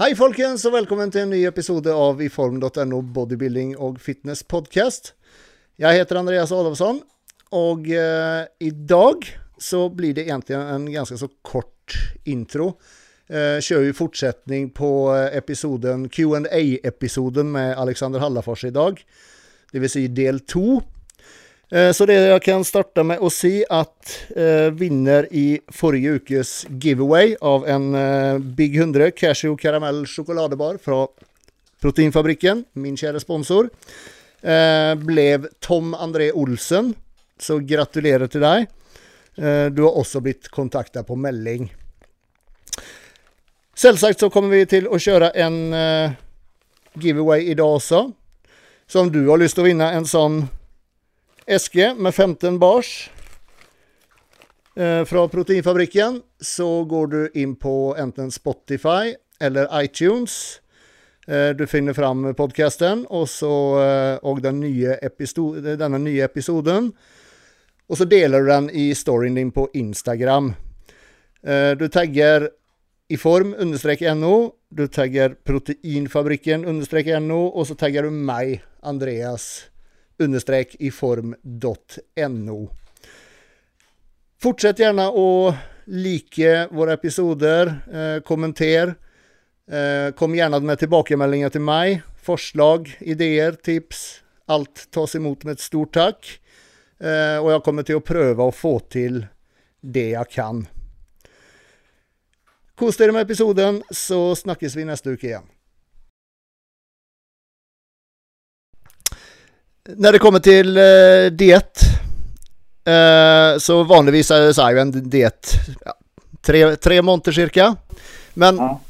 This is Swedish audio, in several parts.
Hej folkens och välkommen till en ny episod av iform.no Bodybuilding och Fitness Podcast. Jag heter Andreas Adolfsson och eh, idag så blir det egentligen en ganska så kort intro. Eh, kör ju fortsättning på eh, episoden qa episoden med Alexander Hallafors idag. Det vill säga del 2. Eh, så det jag kan starta med att se att eh, vinner i förra ukes giveaway av en eh, Big 100 Cashew Caramel chokladbar från Proteinfabriken, min kära sponsor, eh, blev Tom André Olsen. Så gratulerar till dig. Eh, du har också blivit kontaktad på Melling. Självsagt så kommer vi till att köra en eh, giveaway idag också. Så om du har lust att vinna en sån SG med 15 bars eh, från Proteinfabriken så går du in på enten Spotify eller iTunes. Eh, du finner fram podcasten och, så, eh, och den nya episod, denna nya episoden. Och så delar du den i storyn din på Instagram. Du taggar i form understreck NO, du taggar proteinfabriken understreck NO och så taggar du mig, Andreas understreck i form.no. Fortsätt gärna att like våra episoder, eh, kommenter. Eh, kom gärna med tillbakamälningar till mig, förslag, idéer, tips. Allt tas emot med ett stort tack. Eh, och jag kommer till att pröva att få till det jag kan. Kosta er med episoden så snackas vi nästa vecka igen. När det kommer till eh, diet eh, så vanligtvis är det ju en diet ja, tre, tre månader cirka. Men ja.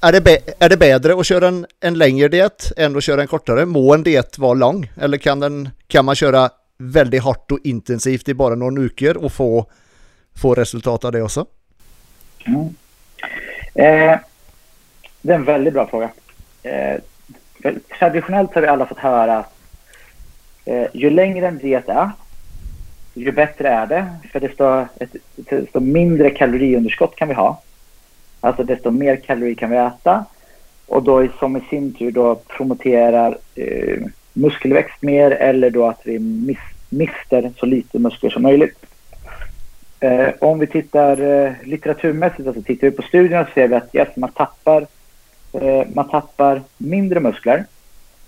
är, det är det bättre att köra en, en längre diet än att köra en kortare? Må en diet vara lång? Eller kan, den, kan man köra väldigt hårt och intensivt i bara några veckor och få, få resultat av det också? Mm. Eh, det är en väldigt bra fråga. Eh, traditionellt har vi alla fått höra att Eh, ju längre en diet är, ju bättre är det. För desto, ett, desto mindre kaloriunderskott kan vi ha. Alltså desto mer kalorier kan vi äta. Och då som i sin tur då promoterar eh, muskelväxt mer eller då att vi miss, mister så lite muskler som möjligt. Eh, om vi tittar eh, litteraturmässigt, alltså tittar vi på studierna så ser vi att yes, man, tappar, eh, man tappar mindre muskler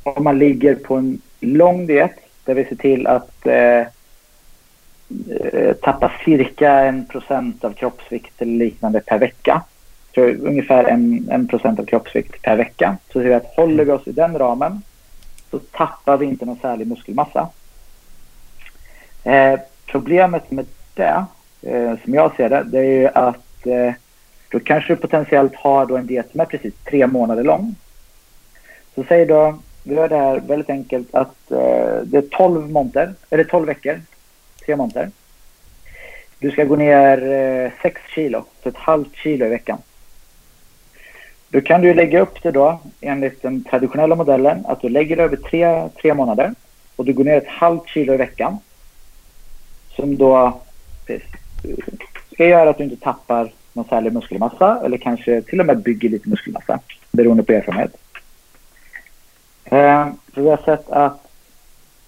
om man ligger på en lång diet där vi ser till att eh, eh, tappa cirka en procent av kroppsvikt eller liknande per vecka. Så ungefär en, en procent av kroppsvikt per vecka. Så ser vi att håller vi oss i den ramen så tappar vi inte någon särlig muskelmassa. Eh, problemet med det, eh, som jag ser det, det är ju att eh, då kanske du potentiellt har då en diet som är precis tre månader lång. Så säg då vi gör det här väldigt enkelt att eh, det är 12 monter, eller 12 veckor, tre monter. Du ska gå ner eh, 6 kilo, så ett halvt kilo i veckan. Då kan du lägga upp det då enligt den traditionella modellen att du lägger det över tre, tre månader och du går ner ett halvt kilo i veckan. Som då ska göra att du inte tappar någon särskild muskelmassa eller kanske till och med bygger lite muskelmassa beroende på erfarenhet. Eh, för vi har sett att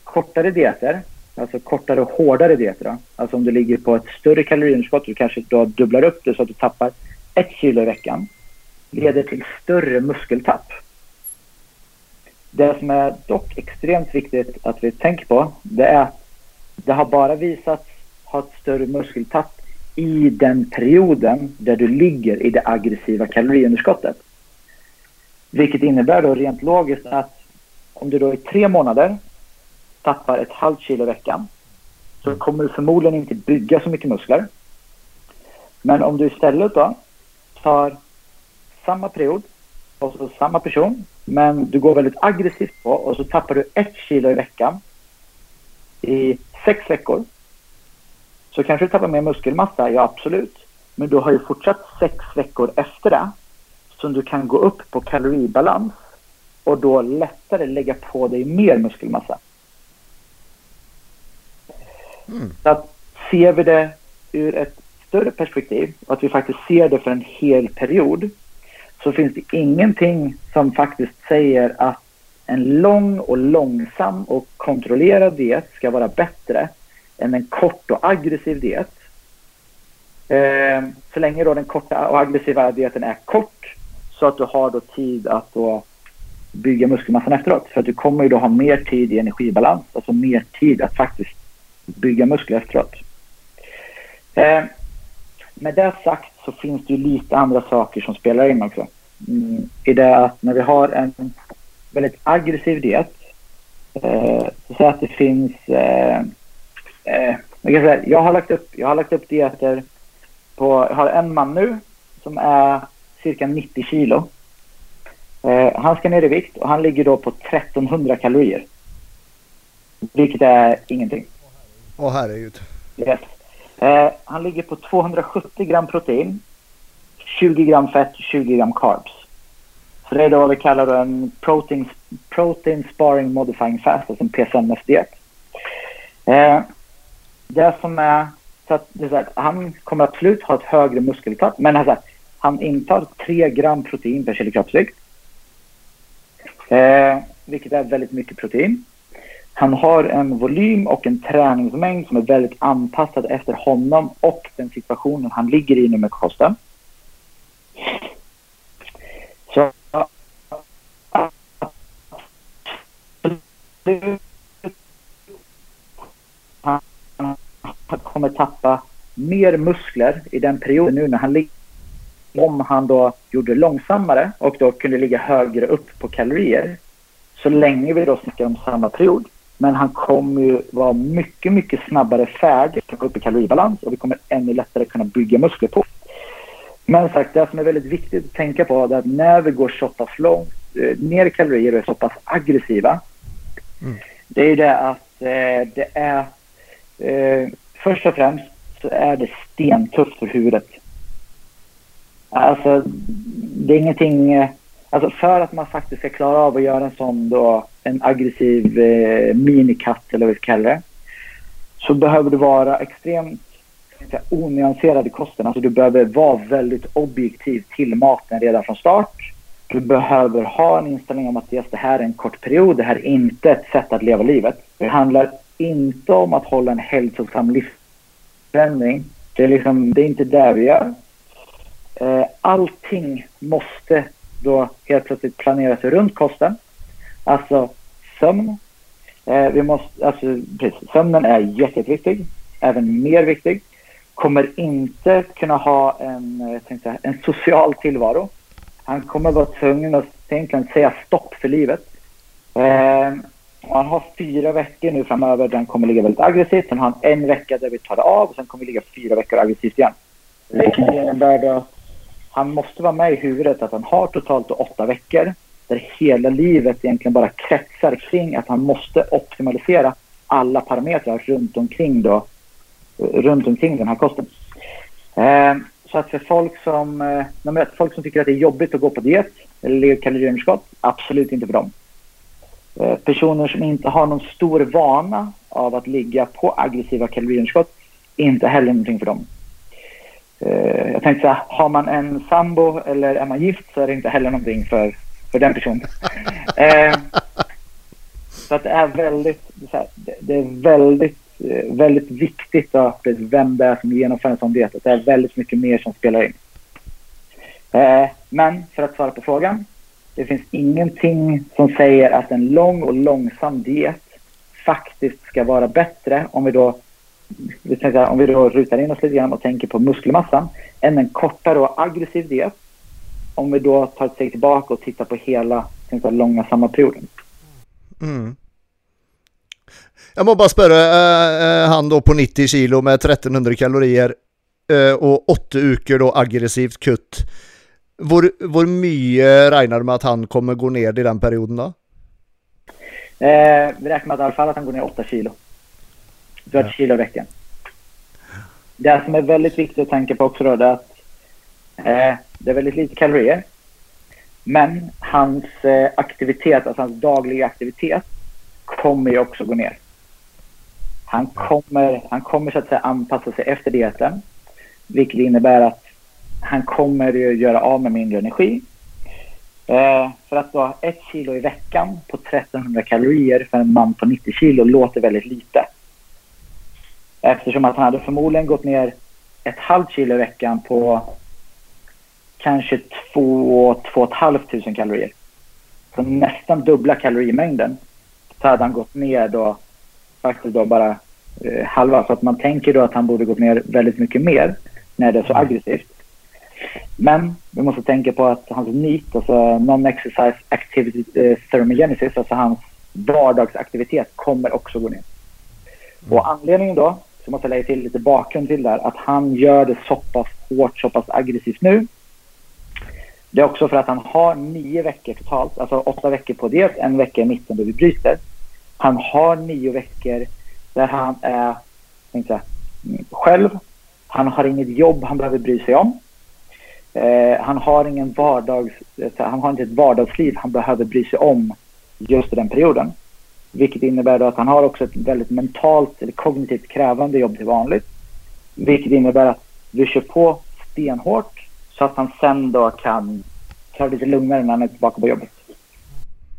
kortare dieter, alltså kortare och hårdare dieter, då, alltså om du ligger på ett större kaloriunderskott, du kanske då dubblar upp det så att du tappar ett kilo i veckan, leder till större muskeltapp. Det som är dock extremt viktigt att vi tänker på, det är att det har bara visats ha ett större muskeltapp i den perioden där du ligger i det aggressiva kaloriunderskottet. Vilket innebär då rent logiskt att om du då i tre månader tappar ett halvt kilo i veckan så kommer du förmodligen inte bygga så mycket muskler. Men om du istället då tar samma period och så samma person men du går väldigt aggressivt på och så tappar du ett kilo i veckan i sex veckor så kanske du tappar mer muskelmassa, ja absolut. Men du har ju fortsatt sex veckor efter det som du kan gå upp på kaloribalans och då lättare lägga på dig mer muskelmassa. Mm. Så att ser vi det ur ett större perspektiv och att vi faktiskt ser det för en hel period så finns det ingenting som faktiskt säger att en lång och långsam och kontrollerad diet ska vara bättre än en kort och aggressiv diet. Eh, så länge då den korta och aggressiva dieten är kort så att du har då tid att då bygga muskelmassan efteråt. För att du kommer ju då ha mer tid i energibalans, alltså mer tid att faktiskt bygga muskler efteråt. Eh, med det sagt så finns det ju lite andra saker som spelar in också. Mm, I det att när vi har en väldigt aggressiv diet, eh, så att det finns eh, eh, jag, säga, jag, har lagt upp, jag har lagt upp dieter på, jag har en man nu som är cirka 90 kilo. Eh, han ska ner i vikt och han ligger då på 1300 kalorier. Vilket är ingenting. Åh herregud. Yes. Eh, han ligger på 270 gram protein, 20 gram fett, 20 gram carbs. Så det är då vad vi kallar en protein, protein sparing modifying fast, alltså en PSMS-diet. Eh, det som är, så att, det är så här, han kommer absolut ha ett högre muskeluttag, men alltså, han intar 3 gram protein per kilo kroppsvikt. Eh, vilket är väldigt mycket protein. Han har en volym och en träningsmängd som är väldigt anpassad efter honom och den situationen han ligger i nu med kosten. Så han kommer tappa mer muskler i den perioden nu när han ligger om han då gjorde långsammare och då kunde ligga högre upp på kalorier så länge vi då snackar om samma period. Men han kommer ju vara mycket, mycket snabbare färdig att upp i kaloribalans och vi kommer ännu lättare kunna bygga muskler på. Men sagt, det som är väldigt viktigt att tänka på är att när vi går så pass långt eh, ner i kalorier och är så pass aggressiva. Mm. Det är ju det att eh, det är eh, först och främst så är det stentufft för huvudet. Alltså, det är ingenting... Eh, alltså för att man faktiskt ska klara av att göra en sån då, en aggressiv eh, minikatt eller vad vi kallar det. Så behöver du vara extremt säga, onyanserad i kosten. Alltså du behöver vara väldigt objektiv till maten redan från start. Du behöver ha en inställning om att yes, det här är en kort period. Det här är inte ett sätt att leva livet. Det handlar inte om att hålla en hälsosam livsförändring. Det är, liksom, det är inte det vi gör. Eh, allting måste då helt plötsligt planeras runt kosten. Alltså sömn. Eh, vi måste, alltså, precis, sömnen är jätteviktig, även mer viktig. Kommer inte kunna ha en, eh, säga, en social tillvaro. Han kommer vara tvungen att egentligen säga stopp för livet. Eh, han har fyra veckor nu framöver där han kommer ligga väldigt aggressivt. Sen har han en vecka där vi tar det av och sen kommer vi ligga fyra veckor aggressivt igen. Vilket innebär då att han måste vara med i huvudet att han har totalt åtta veckor där hela livet egentligen bara kretsar kring att han måste optimalisera alla parametrar runt omkring, då, runt omkring den här kosten. Eh, så att för folk som, eh, folk som tycker att det är jobbigt att gå på diet eller kaloriunderskott, absolut inte för dem. Eh, personer som inte har någon stor vana av att ligga på aggressiva kaloriunderskott, inte heller någonting för dem. Eh, jag tänkte så här, har man en sambo eller är man gift så är det inte heller någonting för, för den personen. eh, så att det är väldigt, det är, väldigt, eh, väldigt viktigt att vem det är som genomför en sån diet. Det är väldigt mycket mer som spelar in. Men för att svara på frågan. Det finns ingenting som säger att en lång och långsam diet faktiskt ska vara bättre om vi då vi tänker, om vi då rutar in oss lite grann och tänker på muskelmassan, än en kortare och aggressiv diet. Om vi då tar ett steg tillbaka och tittar på hela tänkte, långa samma perioden. Mm. Jag må bara spöra eh, han då på 90 kilo med 1300 kalorier eh, och 8 uker då aggressivt kutt. Hvor, hvor mye regner du med att han kommer gå ner i den perioden då? Eh, vi räknar med att i alla fall att han går ner 8 kilo. Du har ett kilo i veckan. Det som är väldigt viktigt att tänka på också då är att eh, det är väldigt lite kalorier. Men hans eh, aktivitet, alltså hans dagliga aktivitet kommer ju också gå ner. Han kommer, han kommer så att säga anpassa sig efter dieten. Vilket innebär att han kommer ju göra av med mindre energi. Eh, för att då ett kilo i veckan på 1300 kalorier för en man på 90 kilo låter väldigt lite. Eftersom att han hade förmodligen gått ner ett halvt kilo i veckan på kanske 2 500 kalorier. Så nästan dubbla kalorimängden. Så hade han gått ner då faktiskt då bara eh, halva. Så att man tänker då att han borde gått ner väldigt mycket mer när det är så mm. aggressivt. Men vi måste tänka på att hans NEAT, alltså Non-Exercise Activity eh, Thermogenesis, alltså hans vardagsaktivitet kommer också gå ner. Mm. Och anledningen då, så måste jag lägga till lite bakgrund till där, att han gör det så pass hårt, så pass aggressivt nu. Det är också för att han har nio veckor totalt, alltså åtta veckor på det, en vecka i mitten då vi bryter. Han har nio veckor där han är inte, själv. Han har inget jobb han behöver bry sig om. Eh, han har ingen vardags, eh, han har inte ett vardagsliv han behöver bry sig om just i den perioden. Vilket innebär då att han har också ett väldigt mentalt eller kognitivt krävande jobb till vanligt. Vilket innebär att du kör på stenhårt så att han sen då kan ta det lite lugnare när han är tillbaka på jobbet.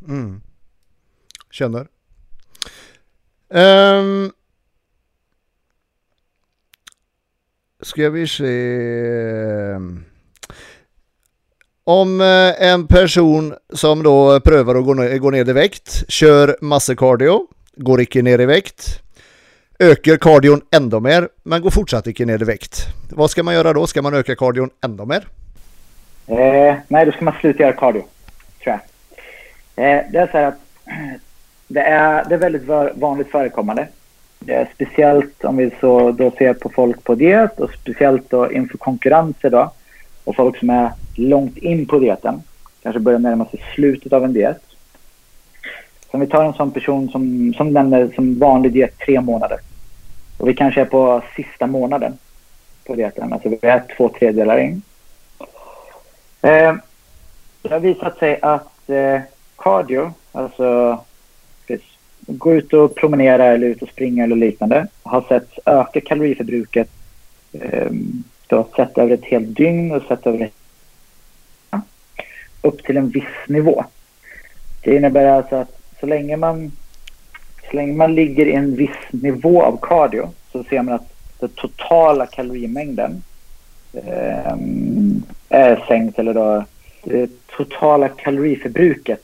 Mm. Känner. Um, ska vi se. Om eh, en person som då prövar att gå ner, gå ner i vikt, kör massekardio, går icke ner i vikt, ökar kardion ändå mer, men går fortsatt icke ner i vikt. Vad ska man göra då? Ska man öka kardion ändå mer? Eh, nej, då ska man sluta göra cardio, tror jag. Eh, det är så här att det är, det är väldigt vanligt förekommande. Speciellt om vi så då ser på folk på diet och speciellt då inför konkurrenser då och folk som är långt in på dieten, kanske börjar närma sig slutet av en diet. Så om vi tar en sån person som, som nämner som vanlig diet tre månader och vi kanske är på sista månaden på dieten, alltså vi är två tredjedelar in. Eh, det har visat sig att eh, cardio, alltså gå ut och promenera eller ut och springa eller liknande, har sett öka kaloriförbruket eh, då, sett över ett helt dygn och sett över upp till en viss nivå. Det innebär alltså att så länge man, så länge man ligger i en viss nivå av cardio så ser man att den totala kalorimängden eh, är sänkt eller då det totala kaloriförbruket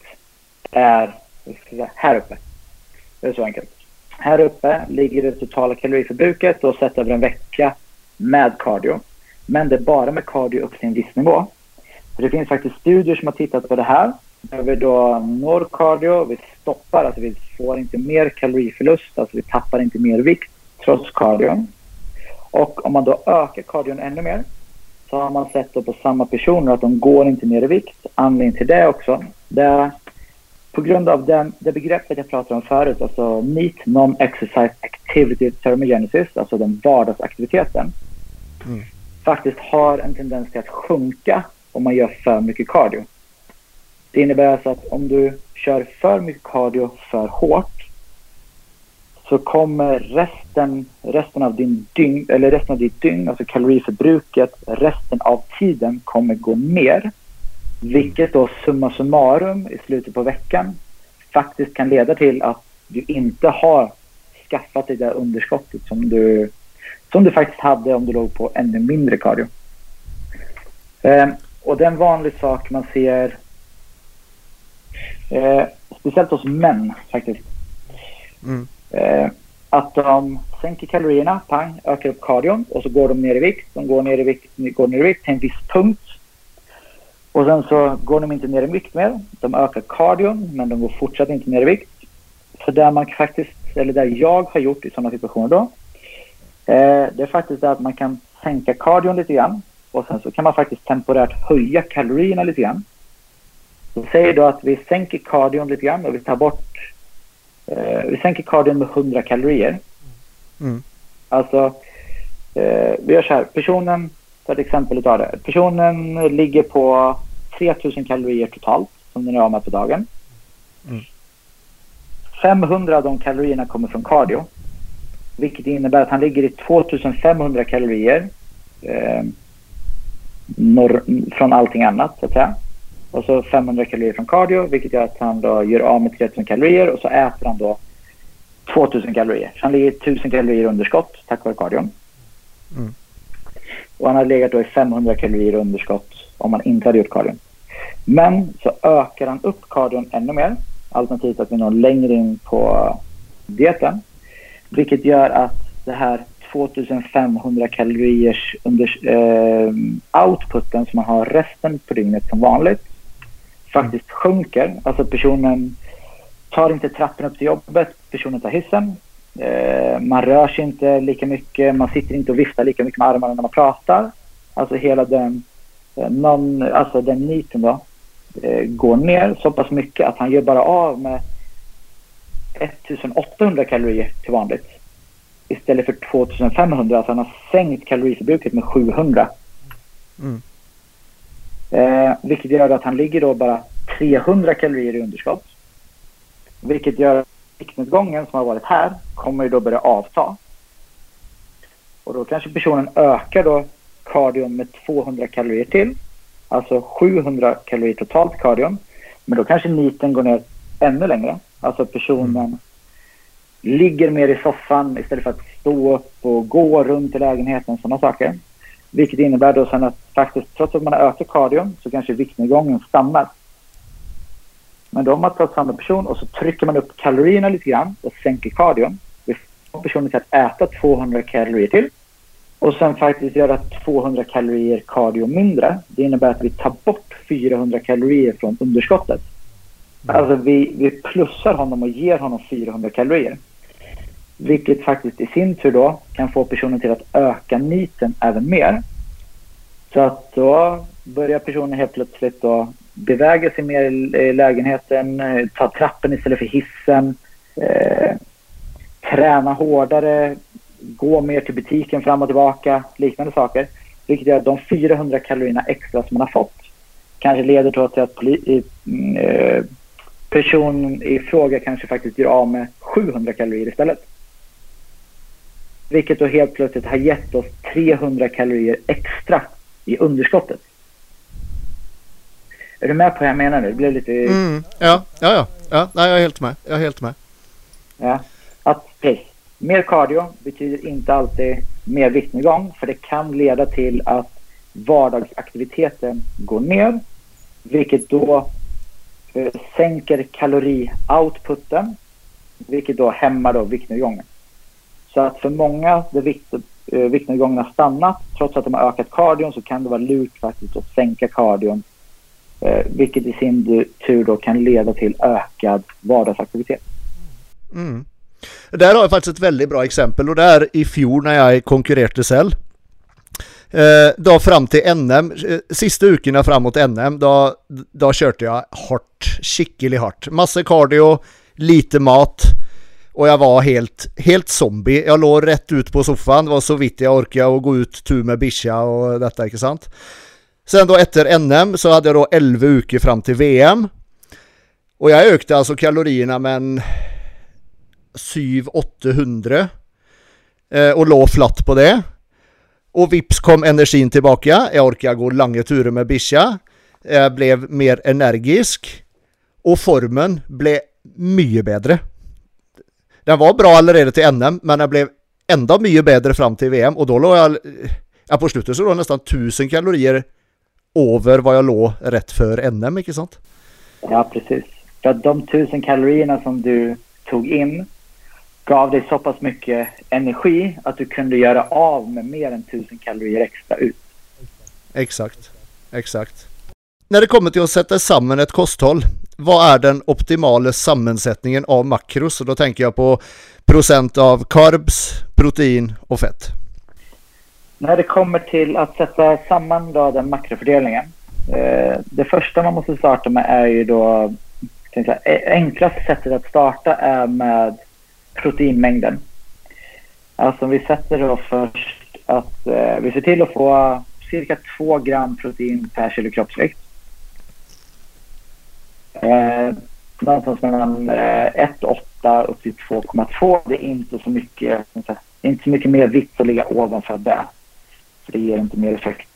är här uppe. Det är så enkelt. Här uppe ligger det totala kaloriförbruket och sett över en vecka med cardio. Men det är bara med cardio upp till en viss nivå. Så det finns faktiskt studier som har tittat på det här. När vi då når cardio, vi stoppar, alltså vi får inte mer kaloriförlust, alltså vi tappar inte mer vikt trots cardio. Och om man då ökar cardion ännu mer så har man sett då på samma personer att de går inte ner i vikt. Anledningen till det också, det är på grund av den, det begreppet jag pratade om förut, alltså NEAT, Non-Exercise Activity Thermogenesis, alltså den vardagsaktiviteten, mm faktiskt har en tendens till att sjunka om man gör för mycket cardio. Det innebär alltså att om du kör för mycket cardio för hårt så kommer resten, resten av din dygn, eller resten av ditt dygn, alltså kaloriförbruket, resten av tiden kommer gå ner. Vilket då summa summarum i slutet på veckan faktiskt kan leda till att du inte har skaffat dig det underskottet som du, som du faktiskt hade om du låg på ännu mindre cardio. Eh, och det är en vanlig sak man ser, eh, speciellt hos män faktiskt. Mm. Eh, att de sänker kalorierna, pang, ökar upp kardion och så går de ner i vikt. De går ner i vikt, går ner i vikt till en viss punkt. Och sen så går de inte ner i vikt mer. De ökar kardion, men de går fortsatt inte ner i vikt. Så där man faktiskt, eller där jag har gjort i sådana situationer då, det är faktiskt att man kan sänka kardion lite grann och sen så kan man faktiskt temporärt höja kalorierna lite grann. Så säger då att vi sänker kardion lite grann och vi tar bort... Eh, vi sänker kardion med 100 kalorier. Mm. Alltså, eh, vi gör så här. Personen, för ett exempel utav det. Personen ligger på 3000 kalorier totalt som den är av med på dagen. Mm. 500 av de kalorierna kommer från cardio. Vilket innebär att han ligger i 2500 kalorier. Eh, norr, från allting annat så att säga. och så 500 kalorier från cardio vilket gör att han då gör av med 3000 kalorier och så äter han då 2000 kalorier. Så han ligger 1000 kalorier underskott tack vare cardion. Mm. Och han hade legat då i 500 kalorier underskott om han inte hade gjort cardion. Men så ökar han upp cardion ännu mer. Alternativt att vi når längre in på dieten. Vilket gör att det här 2500 kaloriers under, eh, outputen som man har resten på dygnet som vanligt faktiskt mm. sjunker. Alltså personen tar inte trappen upp till jobbet, personen tar hissen. Eh, man rör sig inte lika mycket, man sitter inte och viftar lika mycket med armarna när man pratar. Alltså hela den, eh, non, alltså den niten då, eh, går ner så pass mycket att han gör bara av med 1800 kalorier till vanligt. Istället för 2500, alltså han har sänkt kaloriförbruket med 700. Mm. Eh, vilket gör att han ligger då bara 300 kalorier i underskott. Vilket gör att viktnedgången som har varit här kommer ju då börja avta. Och då kanske personen ökar då kardion med 200 kalorier till. Alltså 700 kalorier totalt kardion. Men då kanske niten går ner ännu längre. Alltså personen mm. ligger mer i soffan istället för att stå upp och gå runt i lägenheten, sådana saker. Vilket innebär då sen att faktiskt trots att man har ökat kardion så kanske viktnedgången stannar. Men då har man tagit samma person och så trycker man upp kalorierna lite grann och sänker kardion. Vi får personen till att äta 200 kalorier till. Och sen faktiskt göra 200 kalorier cardio mindre. Det innebär att vi tar bort 400 kalorier från underskottet. Mm. Alltså vi, vi plussar honom och ger honom 400 kalorier. Vilket faktiskt i sin tur då kan få personen till att öka niten även mer. Så att då börjar personen helt plötsligt då beväga sig mer i lägenheten, eh, ta trappen istället för hissen, eh, träna hårdare, gå mer till butiken fram och tillbaka, liknande saker. Vilket gör att de 400 kalorierna extra som man har fått kanske leder till att mm, eh, personen i fråga kanske faktiskt gör av med 700 kalorier istället. Vilket då helt plötsligt har gett oss 300 kalorier extra i underskottet. Är du med på vad jag menar nu? Det blev lite... Mm, ja, ja, ja. ja nej, jag är helt med. Jag är helt med. Ja. Att, precis. Mer cardio betyder inte alltid mer viktnedgång för det kan leda till att vardagsaktiviteten går ner vilket då Eh, sänker kalorioutputen vilket då hämmar då viktnedgången. Så att för många där vikt, eh, viktnedgången har stannat trots att de har ökat kardion så kan det vara lurt faktiskt att sänka kardion eh, vilket i sin tur då kan leda till ökad vardagsaktivitet. Mm. Där har jag faktiskt ett väldigt bra exempel och det är i fjol när jag konkurrerade själv. Eh, då fram till NM, eh, sista veckorna framåt NM, då, då körde jag hårt, skickligt hårt. Massa cardio, lite mat och jag var helt, helt zombie. Jag låg rätt ut på soffan, det var så vitt jag orkade och gå ut tur med bisha och detta, inte sant? Sen då efter NM så hade jag då 11 veckor fram till VM. Och jag ökade alltså kalorierna med en 700-800 eh, och låg flatt på det. Och vips kom energin tillbaka. Jag orkade gå långa turer med Bisha. Jag blev mer energisk och formen blev mycket bättre. Den var bra allerede till NM, men den blev ända mycket bättre fram till VM och då låg jag, ja på slutet så låg jag nästan 1000 kalorier över vad jag låg rätt för NM, inte sant? Ja, precis. För att de 1000 kalorierna som du tog in gav dig så pass mycket energi att du kunde göra av med mer än 1000 kalorier extra ut. Exakt, exakt. När det kommer till att sätta samman ett kosthåll, vad är den optimala sammansättningen av makros? Och då tänker jag på procent av carbs, protein och fett. När det kommer till att sätta samman då den makrofördelningen. Eh, det första man måste starta med är ju då, säga, enklaste sättet att starta är med proteinmängden. Alltså vi sätter då först att eh, vi ser till att få cirka 2 gram protein per kilo kroppsvikt. Eh, någonstans mellan eh, 1,8 upp till 2,2. Det är inte så mycket, inte så mycket mer vitt att ligga ovanför det. För det ger inte mer effekt.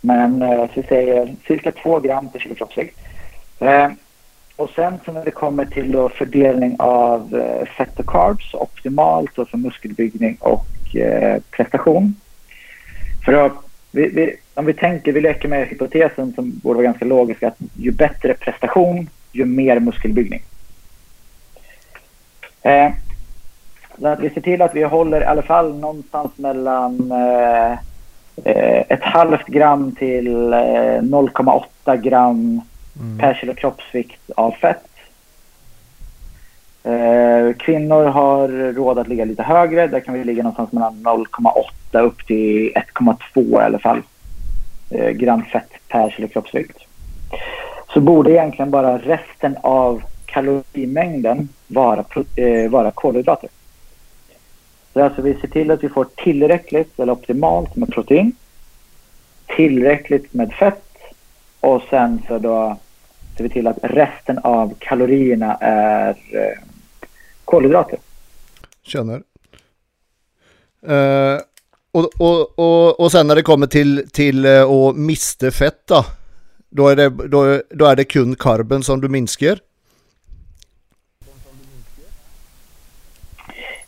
Men eh, så vi säger cirka 2 gram per kilo kroppsvikt. Eh, och sen så när det kommer till då fördelning av eh, fett och carbs optimalt alltså för muskelbyggning och eh, prestation. För då, vi, vi, om vi tänker, vi leker med hypotesen som borde vara ganska logisk att ju bättre prestation, ju mer muskelbyggning. Eh, så att vi ser till att vi håller i alla fall någonstans mellan eh, eh ett halvt gram till eh, 0,8 gram mm. per kilo kroppsvikt av fett. Eh, kvinnor har råd att ligga lite högre. Där kan vi ligga någonstans mellan 0,8 upp till 1,2 i alla fall eh, gram fett per kilo kroppsvikt. Så borde egentligen bara resten av kalorimängden vara, eh, vara kolhydrater. Så alltså vi ser till att vi får tillräckligt eller optimalt med protein, tillräckligt med fett och sen så då ser vi till att resten av kalorierna är eh, kolhydrater. Känner. Uh, och, och, och, och sen när det kommer till, till uh, att mista fett då? Då är, det, då, då är det kun karben som du minskar?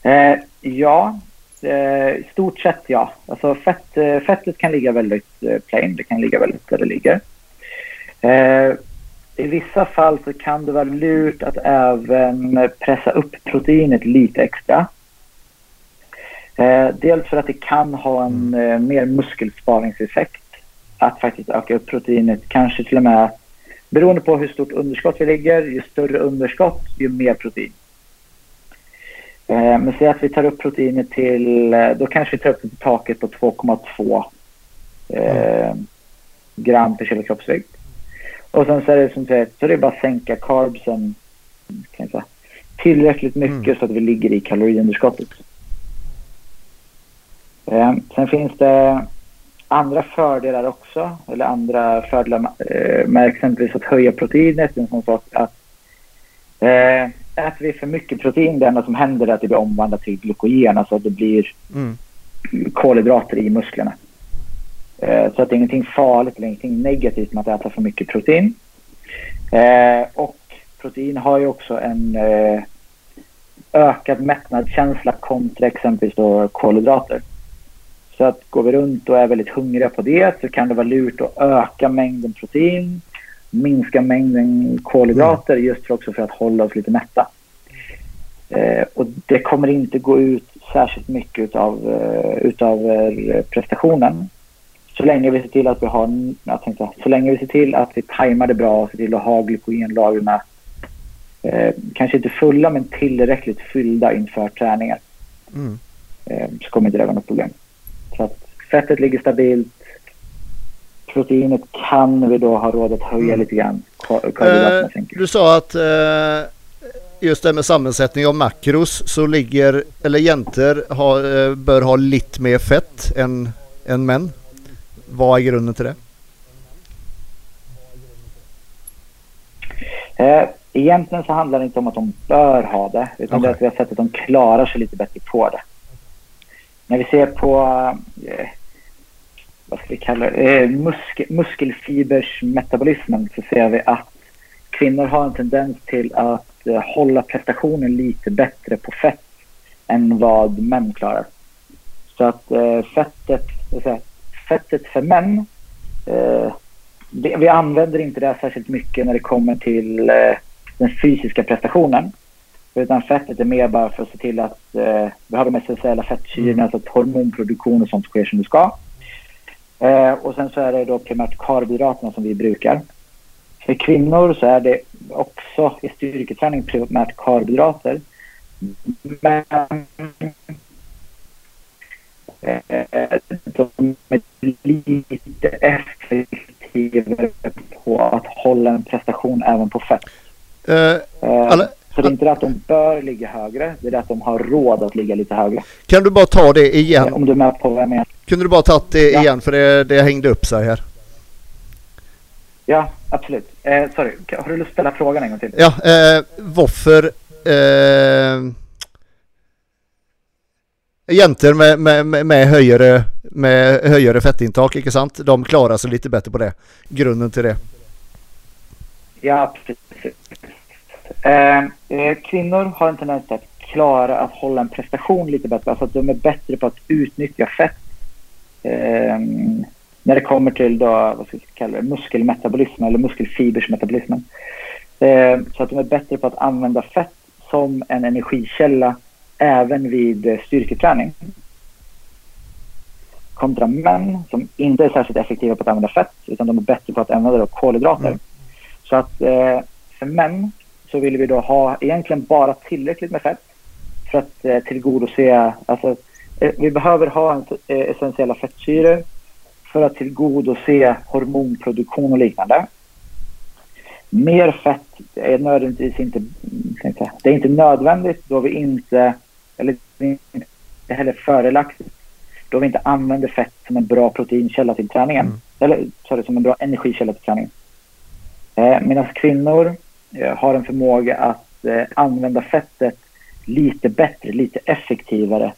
Eh, ja, eh, i stort sett ja. Alltså fett, eh, fettet kan ligga väldigt eh, plain, det kan ligga väldigt där det ligger. Eh, I vissa fall så kan det vara lurt att även pressa upp proteinet lite extra. Eh, dels för att det kan ha en mm. mer muskelsparingseffekt att faktiskt öka upp proteinet, kanske till och med beroende på hur stort underskott vi ligger, ju större underskott, ju mer protein. Eh, men säg att vi tar upp proteinet till, eh, då kanske vi tar upp till taket på 2,2 eh, gram per kilo kroppsvikt. Och sen så är det som sagt, så är det bara att sänka carbsen kan säga, tillräckligt mycket mm. så att vi ligger i kaloriunderskottet. Eh, sen finns det andra fördelar också, eller andra fördelar eh, med exempelvis att höja proteinet. En sån sak att eh, äter vi för mycket protein, det enda som händer är att det blir omvandlat till glykogen, alltså att det blir mm. kolhydrater i musklerna. Eh, så att det är ingenting farligt eller ingenting negativt med att äta för mycket protein. Eh, och protein har ju också en eh, ökad mättnadskänsla kontra exempelvis då kolhydrater. Så att går vi runt och är väldigt hungriga på det så kan det vara lurt att öka mängden protein minska mängden kolhydrater mm. just för också för att hålla oss lite mätta. Eh, och det kommer inte gå ut särskilt mycket utav, utav prestationen. Så länge vi ser till att vi har, jag tänkte, så länge vi ser till att vi tajmar det bra och ser till att ha glykogenlagren eh, kanske inte fulla men tillräckligt fyllda inför träningar. Mm. Eh, så kommer inte det vara något problem. Så att fettet ligger stabilt, proteinet kan vi då ha råd att höja mm. lite grann. Eh, du sa att eh, just det med sammansättning av makros så ligger, eller har, eh, bör ha lite mer fett än, än män. Vad är grunden till det? Eh, egentligen så handlar det inte om att de bör ha det utan okay. det är att vi har sett att de klarar sig lite bättre på det. När vi ser på eh, vad ska vi kalla det, eh, musk, muskelfibersmetabolismen så ser vi att kvinnor har en tendens till att eh, hålla prestationen lite bättre på fett än vad män klarar. Så att eh, fettet, säga, fettet för män, eh, det, vi använder inte det särskilt mycket när det kommer till eh, den fysiska prestationen. Utan fettet är mer bara för att se till att eh, vi har de essentiella fettsyrorna mm. så att hormonproduktion och sånt sker som det ska. Eh, och sen så är det då primärt karbohydraterna som vi brukar. För kvinnor så är det också i styrketräning primärt karbohydrater. Men de är lite effektivare på att hålla en prestation även på fett. Uh, så det är inte det att de bör ligga högre, det är det att de har råd att ligga lite högre. Kan du bara ta det igen? Om du är med på vad jag menar. Kunde du bara tagit det ja. igen för det, det hängde upp sig här. Ja, absolut. Eh, sorry, har du lust att ställa frågan en gång till? Ja, eh, varför eh, jenter med, med, med, högre, med högre fettintag, inte sant? De klarar sig lite bättre på det. Grunden till det. Ja, precis. Eh, eh, kvinnor har en tendens att klara att hålla en prestation lite bättre. Alltså att de är bättre på att utnyttja fett. Eh, när det kommer till då, vad ska kalla det, muskelmetabolism eller muskelfibersmetabolismen. Eh, så att de är bättre på att använda fett som en energikälla även vid styrketräning. Kontra män som inte är särskilt effektiva på att använda fett utan de är bättre på att använda kolhydrater. Mm. Så att eh, för män så vill vi då ha egentligen bara tillräckligt med fett för att eh, tillgodose, alltså eh, vi behöver ha en, eh, essentiella fettsyror för att tillgodose hormonproduktion och liknande. Mer fett är nödvändigtvis inte, det är inte nödvändigt då vi inte, eller inte heller förelagt då vi inte använder fett som en bra proteinkälla till träningen. Mm. Eller sorry, som en bra energikälla till träningen. Eh, Medan kvinnor eh, har en förmåga att eh, använda fettet lite bättre, lite effektivare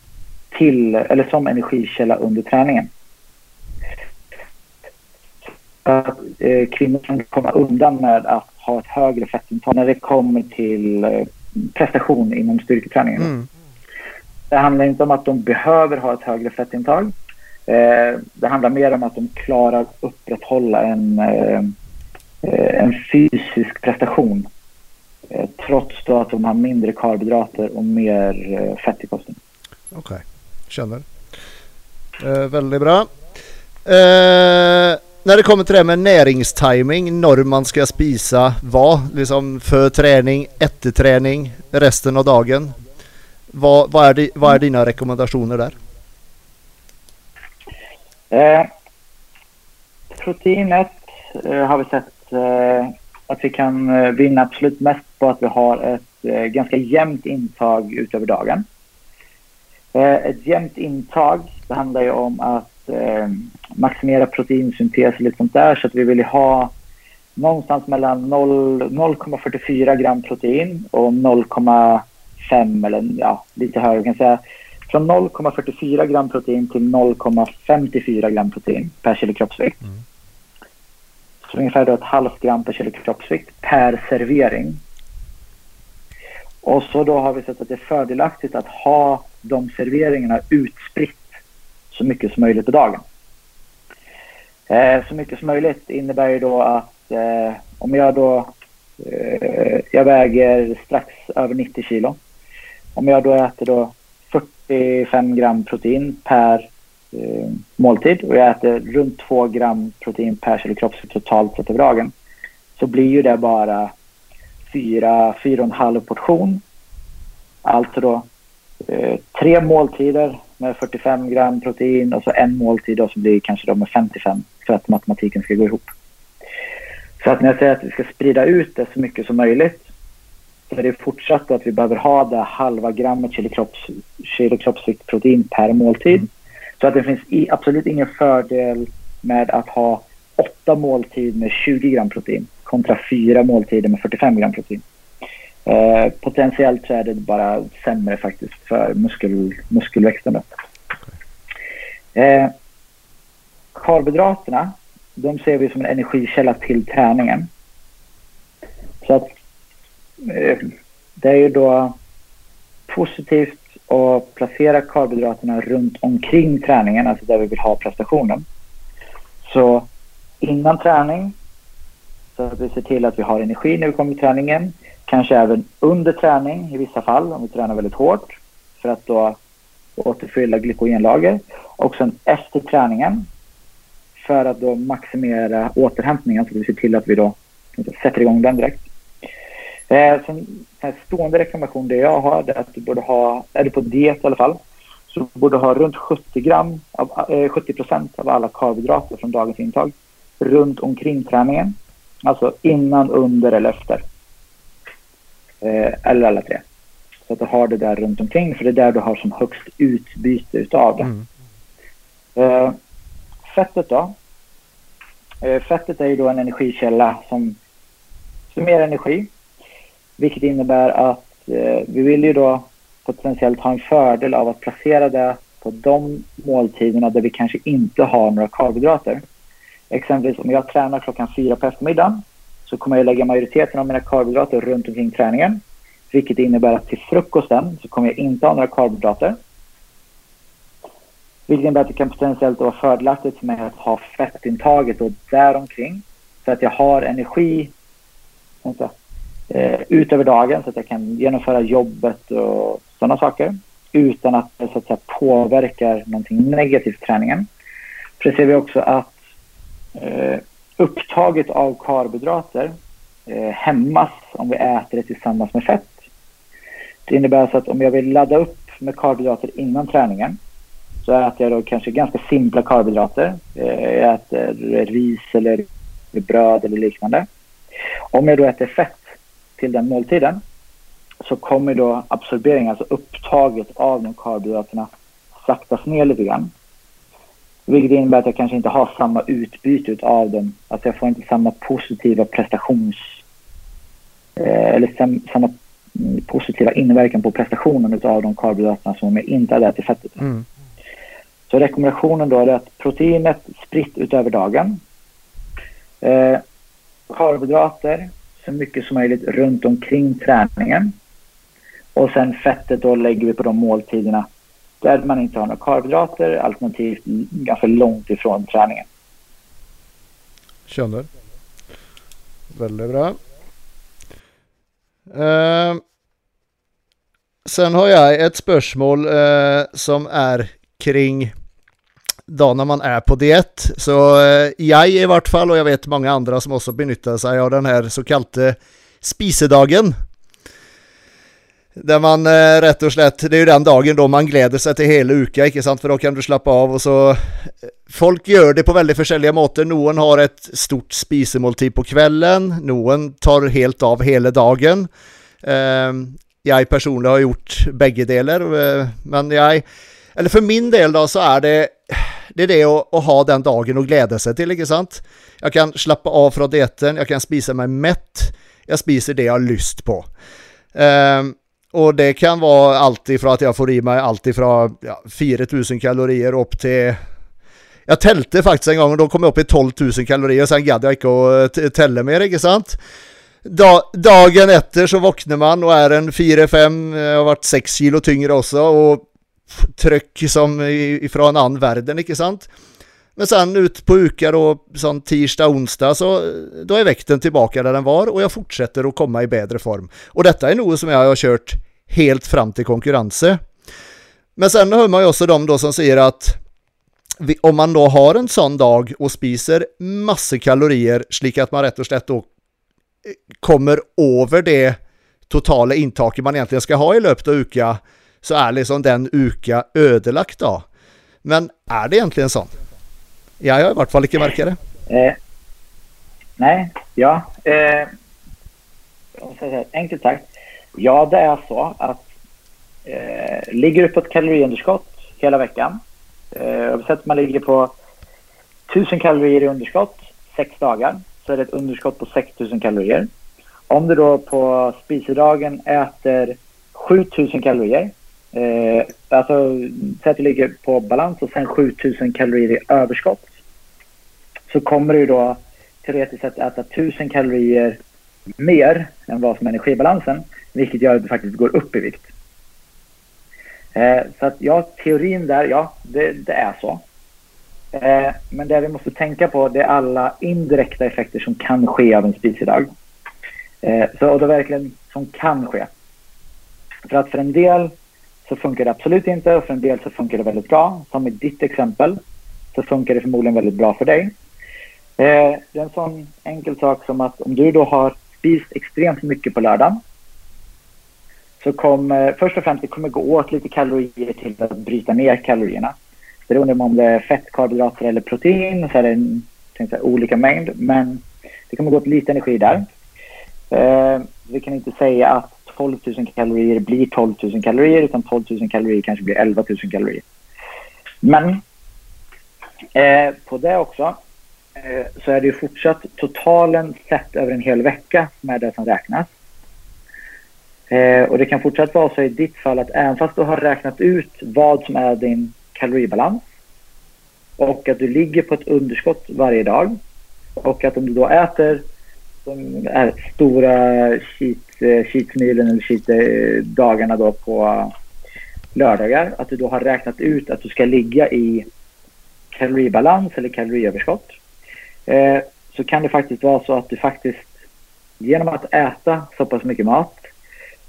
till, eller som energikälla under träningen. Att eh, kvinnor kan komma undan med att ha ett högre fettintag när det kommer till eh, prestation inom styrketräningen. Mm. Det handlar inte om att de behöver ha ett högre fettintag. Eh, det handlar mer om att de klarar att upprätthålla en, eh, eh, en fysisk prestation Eh, trots då att de har mindre karbohydrater och mer eh, fett i kosten. Okej, okay. känner. Eh, väldigt bra. Eh, när det kommer till det med näringstiming, när man ska spisa vad, liksom för träning, efter träning, resten av dagen. Vad, vad, är, di, vad är dina rekommendationer där? Eh, proteinet eh, har vi sett eh, att vi kan eh, vinna absolut mest på att vi har ett eh, ganska jämnt intag utöver dagen. Eh, ett jämnt intag, det handlar ju om att eh, maximera proteinsyntes och lite sånt där så att vi vill ha någonstans mellan 0,44 gram protein och 0,5 eller ja, lite högre kan säga. Från 0,44 gram protein till 0,54 gram protein per kilo kroppsvikt. Mm. Så ungefär då ett halvt gram per kilo kroppsvikt per servering. Och så då har vi sett att det är fördelaktigt att ha de serveringarna utspritt så mycket som möjligt på dagen. Eh, så mycket som möjligt innebär ju då att eh, om jag då eh, jag väger strax över 90 kilo. Om jag då äter då 45 gram protein per eh, måltid och jag äter runt 2 gram protein per kilo kroppsvikt totalt sett över dagen så blir ju det bara 4-4,5 portion. Alltså då eh, tre måltider med 45 gram protein och så en måltid då som blir kanske då med 55 för att matematiken ska gå ihop. Så att när jag säger att vi ska sprida ut det så mycket som möjligt så är det fortsatt att vi behöver ha det halva grammet kilo, kropps, kilo kroppsvikt protein per måltid. Mm. Så att det finns i, absolut ingen fördel med att ha åtta måltider med 20 gram protein kontra fyra måltider med 45 gram protein. Eh, potentiellt så är det bara sämre faktiskt för muskel, muskelväxten. Eh, karbohydraterna, de ser vi som en energikälla till träningen. Så att Eh, det är ju då positivt att placera karbohydraterna runt omkring träningen, alltså där vi vill ha prestationen. Så innan träning, så att vi ser till att vi har energi när vi kommer till träningen. Kanske även under träning i vissa fall, om vi tränar väldigt hårt, för att då återfylla glykogenlager. Och sen efter träningen, för att då maximera återhämtningen, så att vi ser till att vi då sätter igång den direkt. Eh, sen, en stående rekommendation det jag har är att du borde ha, är du på diet i alla fall, så du borde ha runt 70 gram, av, eh, 70 procent av alla karbohydrater från dagens intag runt omkring träningen. Alltså innan, under eller efter. Eh, eller alla tre. Så att du har det där runt omkring för det är där du har som högst utbyte utav det. Mm. Eh, fettet då. Eh, fettet är ju då en energikälla som, som ger energi vilket innebär att eh, vi vill ju då potentiellt ha en fördel av att placera det på de måltiderna där vi kanske inte har några karbohydrater. Exempelvis om jag tränar klockan fyra på eftermiddagen så kommer jag lägga majoriteten av mina karbohydrater runt omkring träningen. Vilket innebär att till frukosten så kommer jag inte ha några karbohydrater. Vilket innebär att det kan potentiellt vara fördelaktigt för mig att ha fettintaget och däromkring. Så att jag har energi eh, utöver dagen så att jag kan genomföra jobbet och sådana saker. Utan att det så att säga, påverkar någonting negativt i träningen. För det ser vi också att eh, upptaget av karbohydrater eh, hämmas om vi äter det tillsammans med fett. Det innebär alltså att om jag vill ladda upp med karbohydrater innan träningen så äter jag då kanske ganska simpla karbohydrater. Eh, jag äter ris eller bröd eller liknande. Om jag då äter fett till den måltiden så kommer då absorberingen, alltså upptaget av de karbohydraterna saktas ner lite grann. Vilket innebär att jag kanske inte har samma utbyte av dem. Alltså jag får inte samma positiva prestations... Eh, eller sam, samma positiva inverkan på prestationen av de karbohydraterna som om jag inte hade ätit fettet. Mm. Så rekommendationen då är att proteinet spritt utöver dagen. Eh, karbohydrater så mycket som möjligt runt omkring träningen. Och sen fettet då lägger vi på de måltiderna där man inte har några karbohydrater alternativt ganska långt ifrån träningen. Känner. Väldigt bra. Eh, sen har jag ett spörsmål eh, som är kring då när man är på diet. Så eh, jag i vart fall och jag vet många andra som också benyttar sig av den här så kallade spisedagen. Där man eh, rätt och slätt, det är ju den dagen då man gläder sig till hela uka, inte sant? För då kan du slappa av och så eh, Folk gör det på väldigt försäljliga måter. Någon har ett stort spisemåltid på kvällen, någon tar helt av hela dagen. Eh, jag personligen har gjort bägge delar, eh, men jag eller för min del då så är det det är det att, att ha den dagen och glädja sig till, inte sant? Jag kan slappa av från dieten, jag kan spisa mig mätt, jag spiser det jag har lust på. Um, och det kan vara allt ifrån att jag får i mig allt ifrån ja, 4000 kalorier upp till jag tälte faktiskt en gång och då kom jag upp i 12 000 kalorier och sen gadd jag inte att eh, tälla mer, inte sant? dagen efter så vaknar man och är en 4-5, jag eh, har varit 6 kilo tyngre också och tryck som ifrån en annan världen, inte sant? Men sen ut på uka då, sån tisdag, onsdag, så då är väkten tillbaka där den var och jag fortsätter att komma i bättre form. Och detta är något som jag har kört helt fram till konkurrensen. Men sen hör man ju också de då som säger att vi, om man då har en sån dag och spiser massor kalorier, slik att man rätt och slätt då eh, kommer över det totala intaket man egentligen ska ha i löpet av uka, så är liksom den uka ödelagt då. Men är det egentligen så? Jag har i vart fall inte märkt det. Eh, nej, ja. Eh, enkelt sagt. Ja, det är så att eh, ligger du på ett kaloriunderskott hela veckan. Eh, om man ligger på 1000 kalorier i underskott sex dagar så är det ett underskott på 6000 kalorier. Om du då på spisedagen äter 7000 kalorier Eh, alltså, säg att du ligger på balans och sen 7000 kalorier i överskott. Så kommer du då teoretiskt sett äta 1000 kalorier mer än vad som är energibalansen. Vilket gör att du faktiskt går upp i vikt. Eh, så att ja, teorin där, ja, det, det är så. Eh, men det vi måste tänka på det är alla indirekta effekter som kan ske av en spisedag. Eh, så och då verkligen som kan ske. För att för en del så funkar det absolut inte och för en del så funkar det väldigt bra. Som i ditt exempel så funkar det förmodligen väldigt bra för dig. Eh, det är en sån enkel sak som att om du då har spist extremt mycket på lördagen så kommer eh, först och främst det kommer gå åt lite kalorier till att bryta ner kalorierna. Beroende på om det är fett, karbohydrater eller protein så är det en säga, olika mängd men det kommer gå åt lite energi där. Eh, vi kan inte säga att 12 000 kalorier blir 12 000 kalorier utan 12 000 kalorier kanske blir 11 000 kalorier. Men eh, på det också eh, så är det ju fortsatt totalen sett över en hel vecka som är det som räknas. Eh, och det kan fortsatt vara så i ditt fall att även fast du har räknat ut vad som är din kaloribalans och att du ligger på ett underskott varje dag och att om du då äter de här stora cheat, eh, eller cheatdagarna eh, då på eh, lördagar, att du då har räknat ut att du ska ligga i kaloribalans eller kaloriöverskott. Eh, så kan det faktiskt vara så att du faktiskt genom att äta så pass mycket mat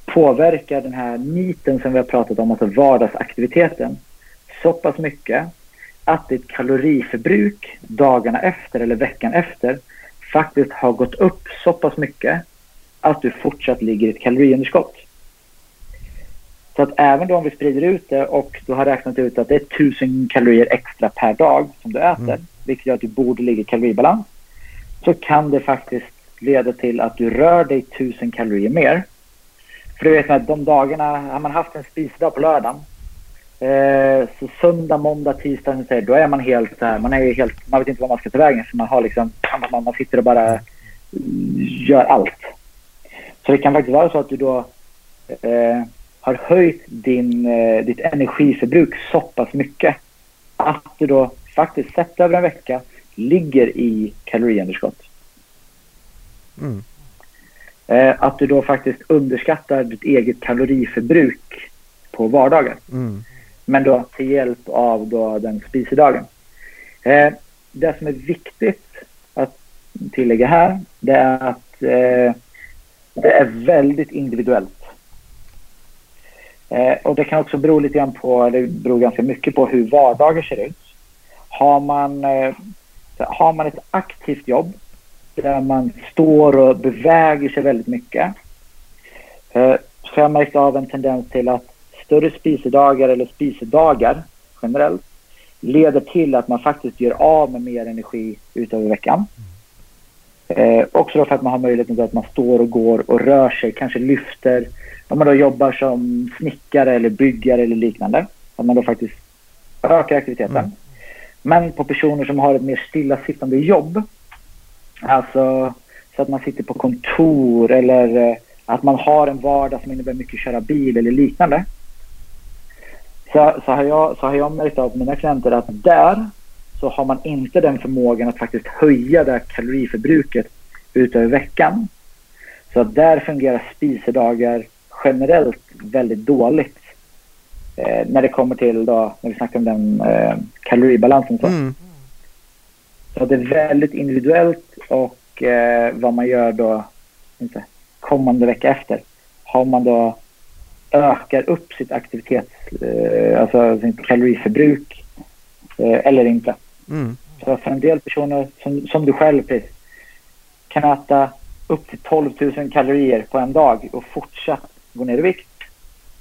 påverkar den här niten som vi har pratat om, alltså vardagsaktiviteten, så pass mycket att ditt kaloriförbruk dagarna efter eller veckan efter faktiskt har gått upp så pass mycket att du fortsatt ligger i ett kaloriunderskott. Så att även då om vi sprider ut det och du har räknat ut att det är 1000 kalorier extra per dag som du äter, mm. vilket gör att du borde ligga i kaloribalans, så kan det faktiskt leda till att du rör dig 1000 kalorier mer. För du vet att de dagarna, har man haft en spisedag på lördagen, eh, så söndag, måndag, tisdag, då är man helt så här, man är helt, man vet inte vad man ska ta vägen för man har liksom, man, man sitter och bara gör allt. Så det kan faktiskt vara så att du då eh, har höjt din, eh, ditt energiförbruk så pass mycket att du då faktiskt sett över en vecka ligger i kaloriunderskott. Mm. Eh, att du då faktiskt underskattar ditt eget kaloriförbruk på vardagar. Mm. Men då till hjälp av då den spisedagen. Eh, det som är viktigt att tillägga här, det är att eh, det är väldigt individuellt. Eh, och det kan också bero lite grann på, det beror ganska mycket på hur vardagar ser ut. Har man, eh, har man ett aktivt jobb där man står och beväger sig väldigt mycket eh, så har jag märkt av en tendens till att större spisedagar eller spisedagar generellt leder till att man faktiskt gör av med mer energi utöver veckan. Eh, också då för att man har möjligheten att man står och går och rör sig, kanske lyfter. Om man då jobbar som snickare eller byggare eller liknande. Att man då faktiskt ökar aktiviteten. Mm. Men på personer som har ett mer stillasittande jobb. Alltså så att man sitter på kontor eller eh, att man har en vardag som innebär mycket köra bil eller liknande. Så, så, har jag, så har jag märkt av mina klienter att där så har man inte den förmågan att faktiskt höja det kaloriförbruket utöver veckan. Så där fungerar spisedagar generellt väldigt dåligt. Eh, när det kommer till då, när vi snackar om den eh, kaloribalansen. Så. Mm. så det är väldigt individuellt och eh, vad man gör då inte, kommande vecka efter. Har man då ökar upp sitt aktivitets, eh, alltså sitt kaloriförbruk eh, eller inte. Mm. Så för en del personer som, som du själv precis, kan äta upp till 12 000 kalorier på en dag och fortsatt gå ner i vikt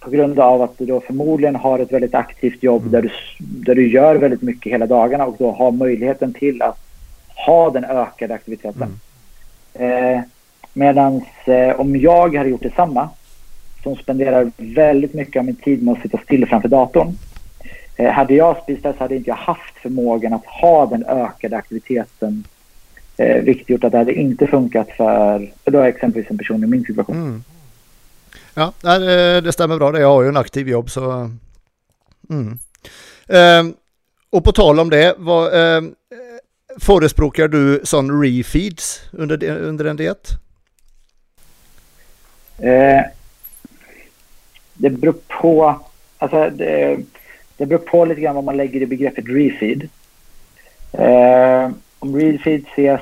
på grund av att du då förmodligen har ett väldigt aktivt jobb mm. där, du, där du gör väldigt mycket hela dagarna och då har möjligheten till att ha den ökade aktiviteten. Mm. Eh, Medan eh, om jag hade gjort detsamma, som spenderar väldigt mycket av min tid med att sitta still framför datorn, Eh, hade jag spisat så hade inte jag haft förmågan att ha den ökade aktiviteten. Eh, vilket gjort att det hade inte funkat för, för då exempelvis en person i min situation. Mm. Ja, det stämmer bra. Jag har ju en aktiv jobb så... Mm. Eh, och på tal om det, vad, eh, förespråkar du sån refeeds under, under en diet? Eh, det beror på. Alltså det, det beror på lite grann vad man lägger i begreppet refeed. Eh, om refeed ses...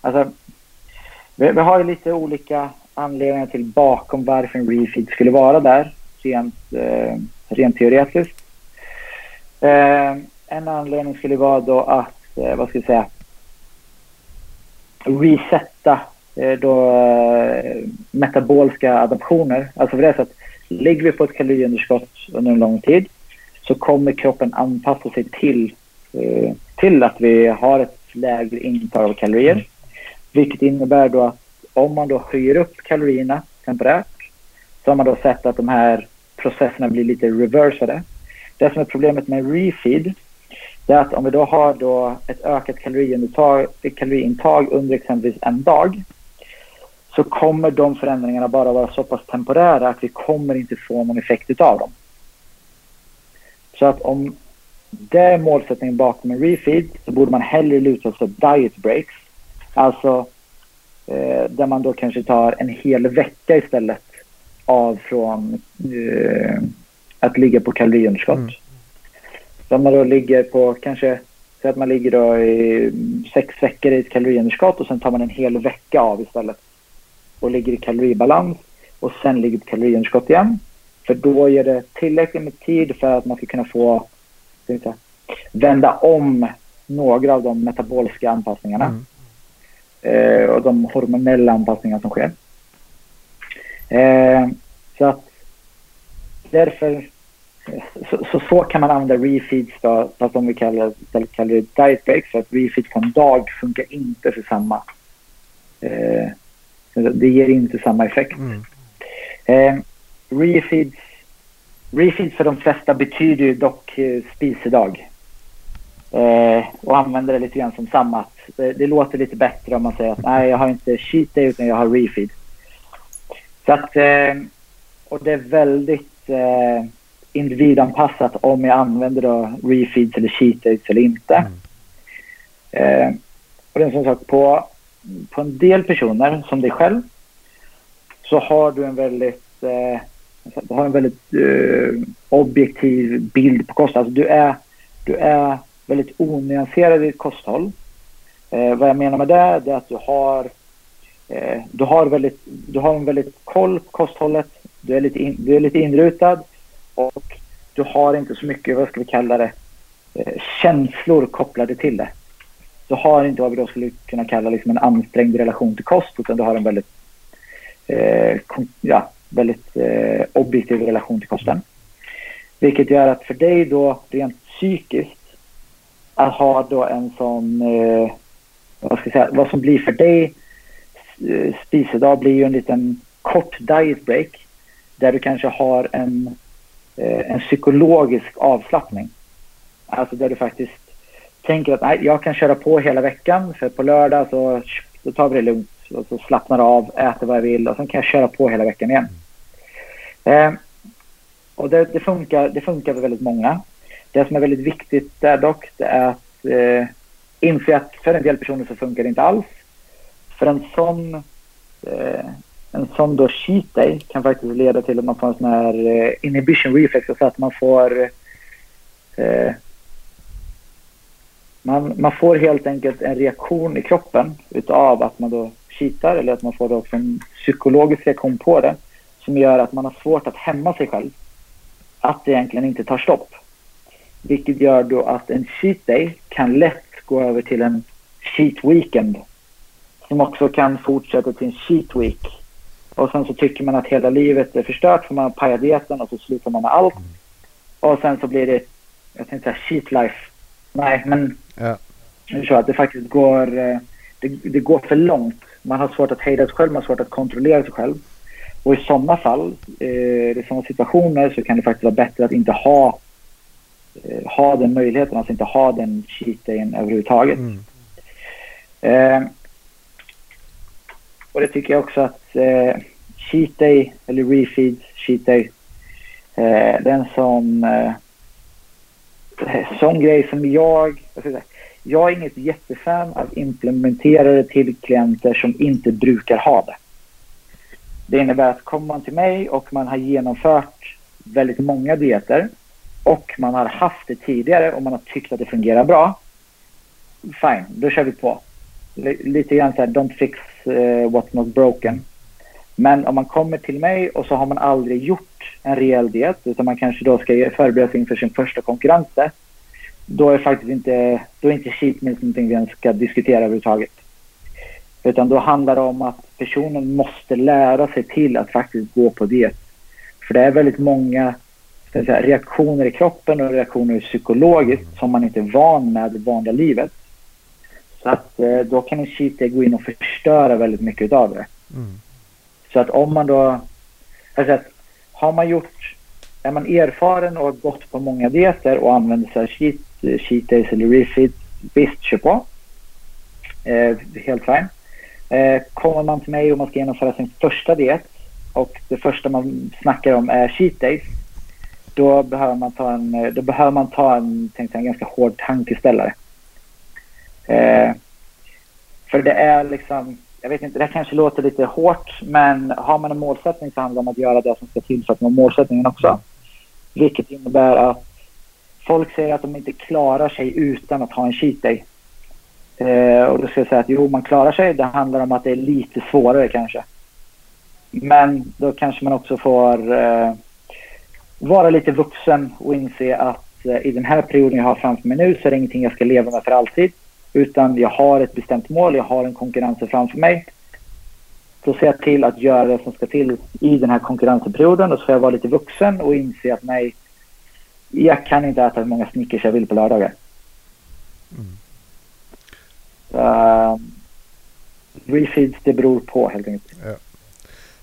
Alltså, vi, vi har lite olika anledningar till bakom varför en refeed skulle vara där, rent, eh, rent teoretiskt. Eh, en anledning skulle vara då att, eh, vad ska jag säga, resetta eh, då, eh, metabolska adaptioner. Alltså för det är så att ligger vi på ett kaloriunderskott under en lång tid så kommer kroppen anpassa sig till, eh, till att vi har ett lägre intag av kalorier. Mm. Vilket innebär då att om man då höjer upp kalorierna temporärt så har man då sett att de här processerna blir lite reversade. Det som är problemet med refeed det är att om vi då har då ett ökat kaloriintag, kaloriintag under exempelvis en dag så kommer de förändringarna bara vara så pass temporära att vi kommer inte få någon effekt utav dem. Så att om det är målsättningen bakom en refeed så borde man hellre luta sig på diet breaks. Alltså eh, där man då kanske tar en hel vecka istället av från eh, att ligga på kaloriunderskott. Mm. Så om man då ligger på kanske, så att man ligger då i sex veckor i ett kaloriunderskott och sen tar man en hel vecka av istället och ligger i kaloribalans och sen ligger på kaloriunderskott igen. För då ger det tillräckligt med tid för att man ska kunna få säga, vända om några av de metaboliska anpassningarna. Mm. Eh, och de hormonella anpassningar som sker. Eh, så att därför så, så, så, kan man använda refeeds då, fast om vi kallar, kallar det diet breaks, för att refeeds på en dag funkar inte för samma. Eh, det ger inte samma effekt. Mm. Eh, refeeds, refeeds för de flesta betyder dock eh, spisedag. Eh, och använder det lite grann som samma. Det, det, låter lite bättre om man säger att nej, jag har inte cheat day utan jag har refeed. Så att, eh, och det är väldigt eh, individanpassat om jag använder då refeeds eller cheat days eller inte. Mm. Eh, och det är som sagt på, på en del personer som dig själv så har du en väldigt, eh, du har en väldigt eh, objektiv bild på kost. Alltså du är, du är väldigt onyanserad i ditt kosthåll. Eh, vad jag menar med det är att du har, eh, du har, väldigt, du har en väldigt koll på kosthållet. Du är lite, in, du är lite inrutad och du har inte så mycket, vad ska vi kalla det, eh, känslor kopplade till det. Du har inte vad vi då skulle kunna kalla liksom en ansträngd relation till kost utan du har en väldigt, eh, ja, väldigt eh, objektiv relation till kosten. Vilket gör att för dig då rent psykiskt att ha då en sån, eh, vad ska jag säga, vad som blir för dig eh, spisedag blir ju en liten kort diet break där du kanske har en Eh, en psykologisk avslappning. Alltså där du faktiskt tänker att nej, jag kan köra på hela veckan för på lördag så då tar vi det lugnt och så slappnar av, äter vad jag vill och sen kan jag köra på hela veckan igen. Eh, och det, det, funkar, det funkar för väldigt många. Det som är väldigt viktigt där dock det är att eh, inse att för en del personer så funkar det inte alls. För en sån eh, en sån då cheat day kan faktiskt leda till att man får en sån här eh, inhibition reflex, alltså att man får eh, man, man får helt enkelt en reaktion i kroppen utav att man då kitar eller att man får också en psykologisk reaktion på det som gör att man har svårt att hämma sig själv. Att det egentligen inte tar stopp. Vilket gör då att en cheat day kan lätt gå över till en cheat weekend som också kan fortsätta till en cheat week och sen så tycker man att hela livet är förstört för man har pajat dieten och så slutar man med allt. Och sen så blir det, jag tänkte säga cheat life. Nej, men ja. så att det faktiskt går, eh, det, det, går för långt. Man har svårt att hejda sig själv, man har svårt att kontrollera sig själv. Och i sådana fall, eh, i sådana situationer så kan det faktiskt vara bättre att inte ha, eh, ha den möjligheten, alltså inte ha den cheat dayen överhuvudtaget. Mm. Eh, och det tycker jag också att eh, cheat day eller refeeds cheat day. Eh, det är en Eh, sån, grej som jag, jag, jag är inget jättefan av implementerare till klienter som inte brukar ha det. Det innebär att kommer man till mig och man har genomfört väldigt många dieter och man har haft det tidigare och man har tyckt att det fungerar bra. Fine, då kör vi på. lite grann så här, don't fix eh, uh, what's not broken. Men om man kommer till mig och så har man aldrig gjort en rejäl diet utan man kanske då ska förbereda sig inför sin första konkurrens eh, då är faktiskt inte, då är inte cheat meals någonting vi ens ska diskutera överhuvudtaget. Utan då handlar det om att personen måste lära sig till att faktiskt gå på diet. För det är väldigt många säga, reaktioner i kroppen och reaktioner psykologiskt som man inte är van med i vanliga livet. Så att eh, då kan en cheat day gå in och förstöra väldigt mycket av det. Mm. Så att om man då... Alltså har man gjort... Är man erfaren och har gått på många dieter och använder sig av cheat, cheat days eller refeed, visst kör på. Eh, helt fine. Eh, kommer man till mig och man ska genomföra sin första diet och det första man snackar om är cheat days. då behöver man ta en, då behöver man ta en, tänkte jag, en ganska hård tankeställare. Eh, för det är liksom, jag vet inte, det kanske låter lite hårt, men har man en målsättning så handlar det om att göra det som ska till för att nå målsättningen också. Vilket innebär att folk säger att de inte klarar sig utan att ha en cheat day. Eh, och då ska jag säga att jo, man klarar sig. Det handlar om att det är lite svårare kanske. Men då kanske man också får eh, vara lite vuxen och inse att eh, i den här perioden jag har framför mig nu så är det ingenting jag ska leva med för alltid. Utan jag har ett bestämt mål, jag har en konkurrens framför mig. Så ser jag till att göra det som ska till i den här konkurrensperioden och så får jag vara lite vuxen och inse att nej, jag kan inte äta hur många Snickers jag vill på lördagar. Mm. Uh, refeeds, det beror på helt enkelt. Ja.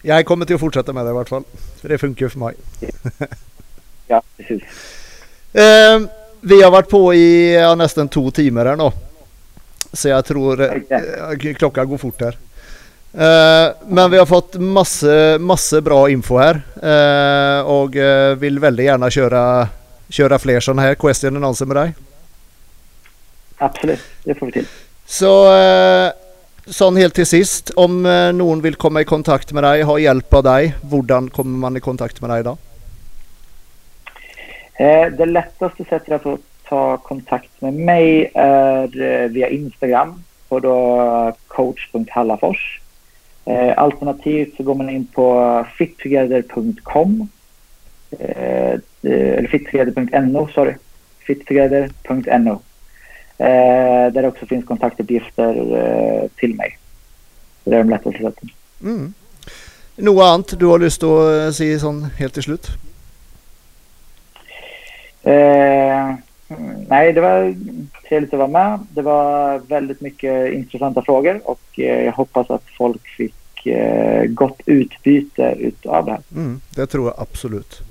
Jag kommer till att fortsätta med det i vart fall. För det funkar för mig. ja, precis. Uh, vi har varit på i ja, nästan två timmar här nu. Så jag tror uh, klockan går fort här. Uh, men vi har fått massor massa bra info här uh, och uh, vill väldigt gärna köra, köra fler sådana här question and answer med dig. Absolut, det får vi till. Så sån helt till sist, om någon vill komma i kontakt med dig, ha hjälp av dig, hur kommer man i kontakt med dig då? Det lättaste sättet att ta kontakt med mig är via Instagram på då coach.hallafors. Eh, alternativt så går man in på fittogether.com eh, eller fittogether.no, sorry. fittogether.no eh, där det också finns kontaktuppgifter eh, till mig. Det är de lättaste sätten. Mm. Något annat du har lust att eh, säga sån helt till slut? Eh, nej, det var trevligt att vara med. Det var väldigt mycket intressanta frågor och eh, jag hoppas att folk fick eh, gott utbyte utav det här. Mm, det tror jag absolut.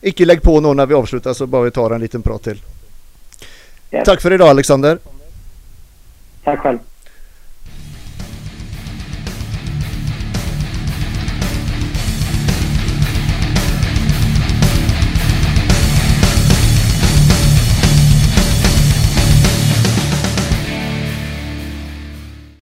Icke lägg på någon när vi avslutar så bara vi tar en liten prat till. Yes. Tack för idag Alexander. Tack själv.